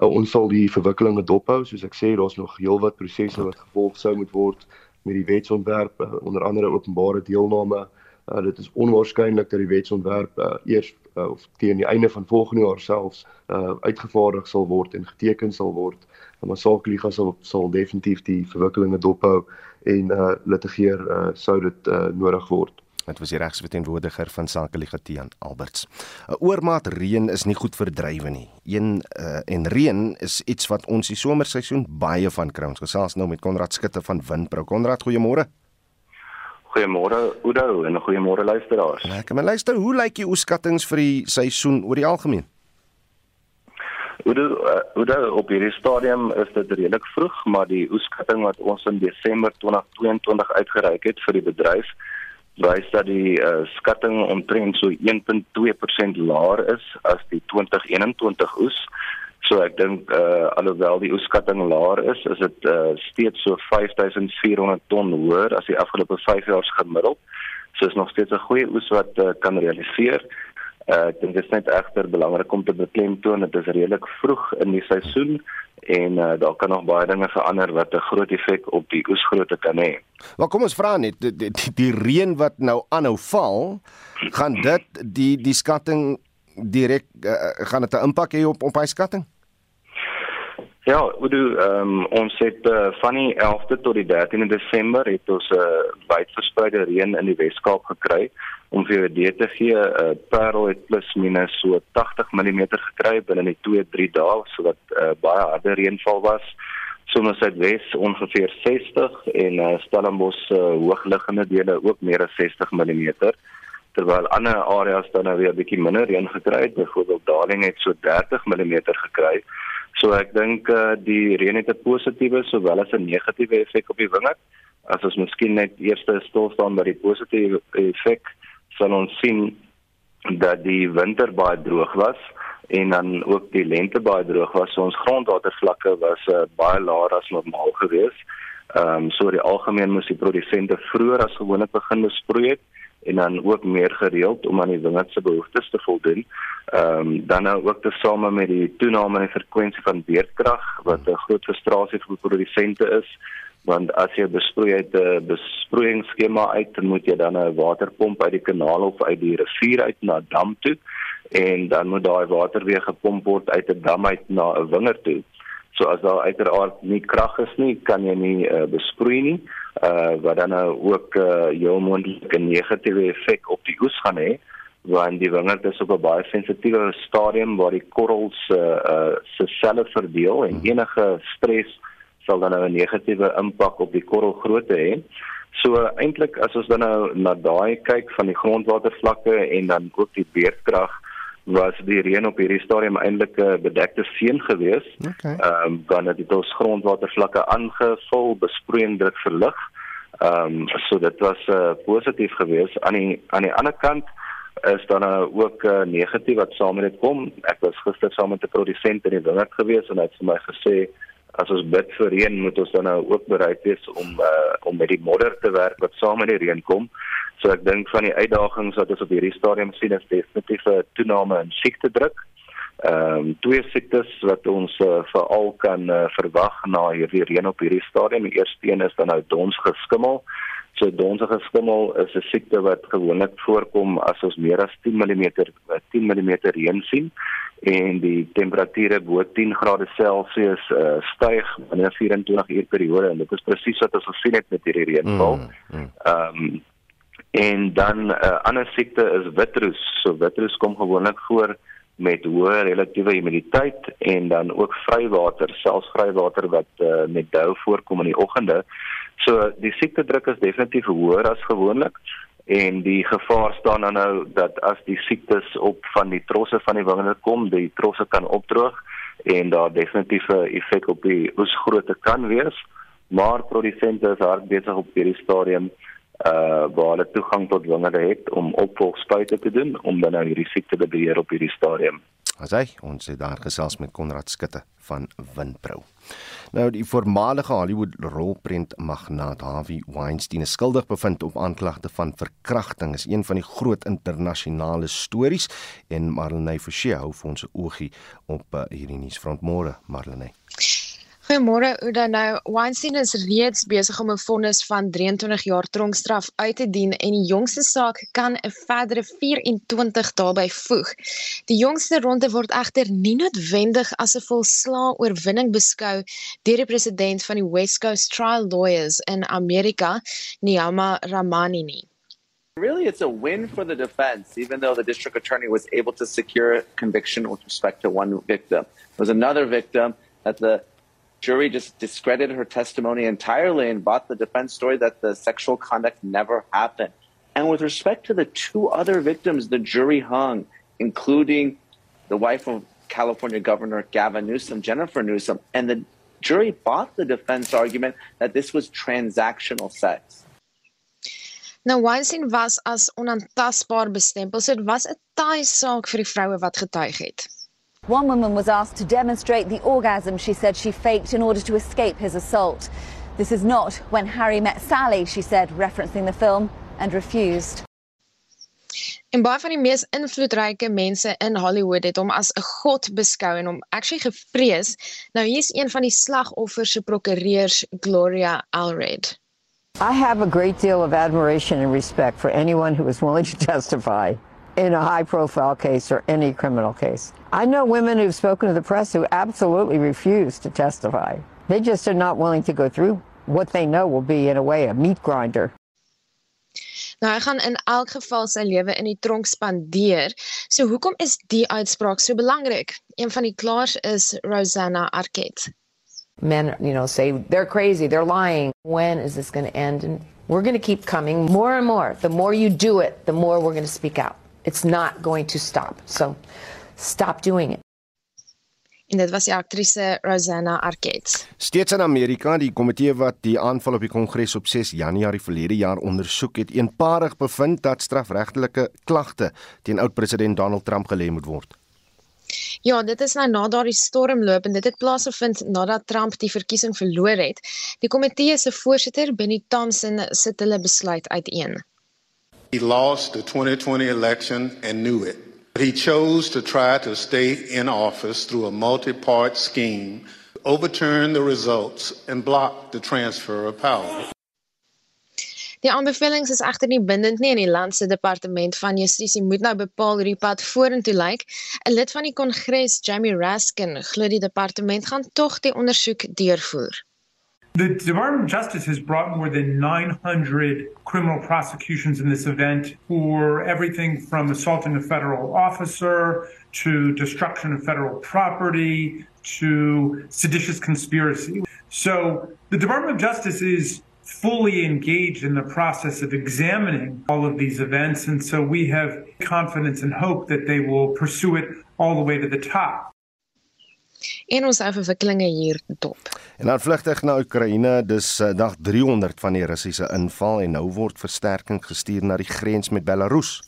Uh, ons sal die verwikkelinge dophou, soos ek sê, daar's nog heelwat prosesse wat gevolg sou moet word met die wetsontwerp, uh, onder andere openbare deelname. Uh, dit is onwaarskynlik dat die wetsontwerp uh, eers uh, of teen die einde van volgende jaar selfs uh, uitgevaardig sal word en geteken sal word. Maar Saakliga sal sal definitief die verwikkelinge dophou en uh, litigeer uh, sou dit uh, nodig word. Dit was die regsverteenwoordiger van Sake Ligatian Alberts. 'n Oormaat reën is nie goed vir drywe nie. Een uh, en reën is iets wat ons die somerseisoen baie van kry. Ons gesels nou met Konrad Skutte van Windbrou. Konrad, goeiemôre. Goeiemôre Oudo en goeiemôre luisteraars. Lekker. Maar luister, hoe lyk die oeskattinge vir die seisoen oor die algemeen? Oudo, uh, Oudo op hierdie stadium is dit redelik vroeg, maar die oeskatting wat ons in Desember 2022 uitgereik het vir die bedryf wys dat die uh, skatting omtrent so 1.2% laer is as die 2021 oes. So ek dink uh, alhoewel die oeskatting laer is, is dit uh, steeds so 5400 ton hoër as die afgelope 5 jaar se gemiddeld. So is nog steeds 'n goeie oes wat uh, kan realiseer. Uh, ek dink dit is net egter belangrik om te beklemtoon dit is redelik vroeg in die seisoen en uh, daar kan nog baie dinge verander wat 'n groot effek op die oesgrootte kan hê. Maar kom ons vra net die, die, die reën wat nou aanhou val, gaan dit die die skatting direk uh, gaan dit 'n impak hê op op hy skatting? Ja, we doen um, ons het uh, van die 11de tot die 13de Desember het ons 'n uh, wydverspreide reën in die Wes-Kaap gekry. Om vir die te gee, uh, Parel het plus minus so 80 mm gekry binne die 2-3 dae, so wat uh, baie harde reënval was. Sommige Suidwes ongeveer 60 en uh, Stellenbosch uh, hoogliggende dele ook meer as 60 mm terwyl ander areas dan nou weer 'n bietjie minder reën gekry het. Byvoorbeeld Darling het so 30 mm gekry. So ek dink uh, die reën het 'n positiewe sowel as 'n negatiewe effek op die wingerd. As ons miskien net eers stil staan by die positiewe effek, sal ons sien dat die winter baie droog was en dan ook die lente baie droog was. So ons grondwatervlakke was uh, baie laer as normaal geweest. Ehm um, so die algemeen moes die produsente vroeër as gewoonlik begin besproei het en dan ook meer gereeld om aan die wingerd se behoeftes te voldoen. Ehm um, dan nou ook te same met die toename in die frekwensie van beerdkrag wat 'n groot frustrasie vir produsente is want as jy besproei uit 'n besproeiingsskema uit dan moet jy dan 'n waterpomp uit die kanaal of uit die rivier uit na dam toe en dan moet daai water weer gepomp word uit 'n dam uit na 'n wingerd toe. So as daar uiteraard nie krag is nie, kan jy nie uh, besproei nie. Uh wat dan nou ook uh jou moontlike negatiewe effek op die oes gaan hê want die wingerd is op 'n baie sensitiewe stadium waar die korrels uh uh se selle verdeel en enige stres sal dan nou 'n negatiewe impak op die korrelgrootte hê. So eintlik as ons dan nou na daai kyk van die grondwatervlakke en dan ook die beerdkrag was die reën op hierdie stadium eintlik 'n bedekte seën gewees. Okay. Ehm um, dan het dit ons grondwatervlakke aangevul, besproeiing dit verlig. Ehm um, so dit was uh, positief gewees. Aan die aan die ander kant is dan uh, ook uh, negatief wat saam met dit kom. Ek was gister saam met 'n produsent in die wingerd gewees en hy het vir my gesê as ons bid vir reën moet ons dan nou ook bereid wees om uh, om met die modder te werk wat saam met die reën kom. So ek dink van die uitdagings wat ons op hierdie stadium sien is definitief 'n toename in siektedruk. Ehm um, twee siektes wat ons uh, veral kan uh, verwag na hierdie reën op hierdie stadium. Die eerste een is dan nou donsige skimmel. So donsige skimmel is 'n siekte wat gewoonlik voorkom as ons meer as 10 mm 10 mm reën sien en die temperature bo 10 grade Celsius uh, styg in 'n 24 uur periode en dit is presies wat ons gesien het met hierdie reënval. Mm, mm. Ehm mm, um, En dan 'n uh, ander siekte is witroes. So witroes kom gewoonlik voor met hoë relatiewe humiditeit en dan ook vrywater, selfs vrywater wat uh, met dou voorkom in die oggende. So die siektedruk is definitief hoër as gewoonlik en die gevaar staan dan nou dat as die siektes op van die trosse van die wingerde kom, die trosse kan opdroog en daar definitief 'n effek op die oesgrootte kan wees. Maar produsente is hard besig op hierdie stadium uh waar hulle toegang tot wingerde het om opvolgspuite te doen om dan nou hierdie siekte te beheer op hierdie stadium. As hy ons het daar gesels met Konrad Skutte van Winpro. Nou die voormalige Hollywood rolprent magnaat Harvey Weinstein is skuldig bevind op aanklagte van verkrachting. Is een van die groot internasionale stories en Marlenae Forsie hou vir ons 'n oogie op uh, hierdie nuusfront môre Marlenae. Goeiemôre Ouda. Nou Weinstein is reeds besig om 'n vonnis van 23 jaar tronkstraf uit te dien en die jongste saak kan 'n verdere 24 dae byvoeg. Die jongste ronde word egter nie noodwendig as 'n volslae oorwinning beskou deur die president van die West Coast Trial Lawyers in Amerika, Niyama Ramani nie. Really, it's a win for the defense, even though the district attorney was able to secure conviction with respect to one victim. There was another victim that the jury just discredited her testimony entirely and bought the defense story that the sexual conduct never happened. And with respect to the two other victims, the jury hung, including the wife of California Governor Gavin Newsom, Jennifer Newsom, and the jury bought the defense argument that this was transactional sex. Nou Weinstein was as onaantastbaar bestempel. So dit was 'n taai saak vir die vroue wat getuig het. One woman was asked to demonstrate the orgasm she said she faked in order to escape his assault. This is not when Harry met Sally, she said, referencing the film, and refused. En baie van die mees invloedryke mense in Hollywood het hom as 'n god beskou en hom actually gevrees. Nou hier's een van die slagoffers se prokureurs, Gloria Allred. I have a great deal of admiration and respect for anyone who is willing to testify. In a high profile case or any criminal case. I know women who've spoken to the press who absolutely refuse to testify. They just are not willing to go through what they know will be in a way a meat grinder. Nou hy gaan in elk geval sy lewe in die tronk spandeer. So hoekom is die uitspraak so belangrik? Een van die klaars is Rosanna Arquette. Men, you know, say they're crazy, they're lying. When is this going to end? And we're going to keep coming more and more. The more you do it, the more we're going to speak out. It's not going to stop. So stop doing it. En dit was die aktrise Rosanna Arquette. Steeds in Amerika, die komitee wat die aanval op die Kongres op 6 Januarie verlede jaar ondersoek het, eenparig bevind dat strafregtelike klagte teen oud-president Donald Trump gelê moet word. Ja, dit is nou na daardie stormloop en dit het plaasgevind nadat Trump die verkiesing verloor het. Die komitee se voorsitter, Benny Thompson, sit hulle besluit uiteen. He lost the 2020 election and knew it. He chose to try to stay in office through a multi-part scheme, overturn the results and block the transfer of power. Die aanbevelings is egter nie bindend nie en die land se departement van justisie moet nou bepaal hoe die pad vorentoe lyk. 'n Lid van die Kongres, Jamie Raskin, glo die departement gaan tog die ondersoek deurvoer. The Department of Justice has brought more than 900 criminal prosecutions in this event for everything from assaulting a federal officer to destruction of federal property to seditious conspiracy. So the Department of Justice is fully engaged in the process of examining all of these events. And so we have confidence and hope that they will pursue it all the way to the top. En ons hou verwikkelinge hier dop. En dan vlugtig na Oekraïne, dis uh, dag 300 van die Russiese inval en nou word versterking gestuur na die grens met Belarus.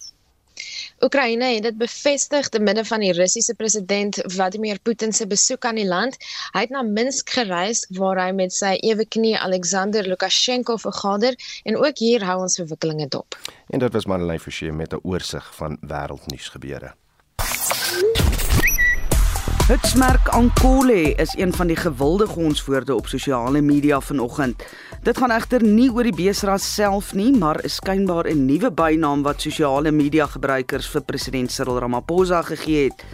Oekraïne het dit bevestig te midde van die Russiese president Vladimir Putin se besoek aan die land. Hy het na Minsk gereis waar hy met sy eweknie Alexander Lukasjenko vergader en ook hier hou ons verwikkelinge dop. En dit was Marlene Forsie met 'n oorsig van wêreldnuus gebeure. Hitsmerk Ankole is een van die gewilde gonswoorde op sosiale media vanoggend. Dit gaan egter nie oor die beesras self nie, maar is skynbaar 'n nuwe bynaam wat sosiale media gebruikers vir president Cyril Ramaphosa gegee het.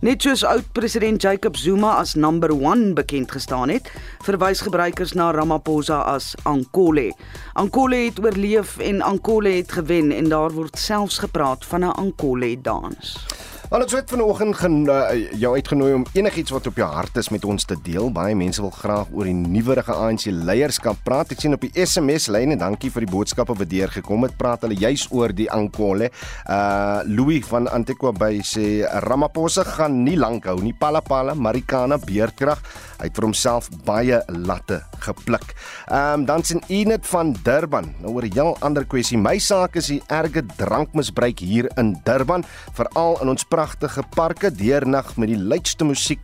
Net soos oud-president Jacob Zuma as number 1 bekend gestaan het, verwys gebruikers na Ramaphosa as Ankole. Ankole het oorleef en Ankole het gewen en daar word selfs gepraat van 'n Ankole dans. Al ons het vanoggend gen uh, jou uitgenooi om enigiets wat op jou hart is met ons te deel. Baie mense wil graag oor die nuwerige ANC leierskap praat. Ek sien op die SMS lyn en dankie vir die boodskappe wat deurgekom het. Praat hulle juis oor die Ankole. Uh Louis van Antiqua Bay sê Ramaphosa gaan nie lank hou nie. Palapala, Marikana, Beerdkrag. Hy het vir homself baie latte gepluk. Ehm um, dan sien Enet van Durban. Nou oor 'n heel ander kwessie. My saak is die erge drankmisbruik hier in Durban, veral in ons pragtige parke deernag met die luidste musiek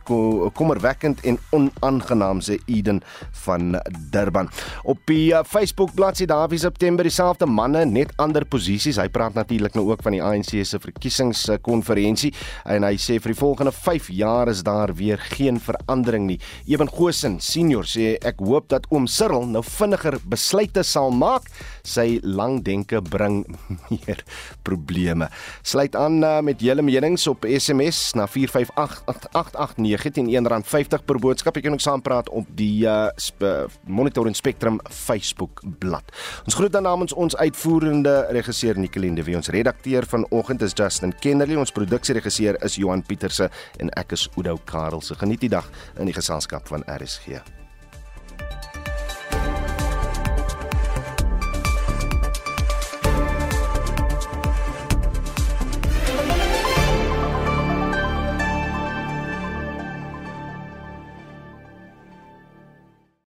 kommerwekkend en onaangenaam sê Eden van Durban. Op die uh, Facebook bladsy Dawie September dieselfde manne net ander posisies. Hy praat natuurlik nou ook van die ANC se verkiesingskonferensie en hy sê vir die volgende 5 jaar is daar weer geen verandering nie. Ewen Gosen senior sê ek hoop dat oom Cyril nou vinniger besluite sal maak. Sy lang denke bring meer probleme. Sluit aan uh, met julle menings op SMS na 45889 teen R1.50 per boodskap. Jy kan ook saampraat op die uh, Monitor en Spectrum Facebook bladsy. Ons groet dan namens ons uitvoerende regisseur Nicoline de Wie. Ons redakteur vanoggend is Justin Kennerly. Ons produksieregisseur is Johan Pieterse en ek is Oudo Karelse. Geniet die dag in die geselskap van RSG.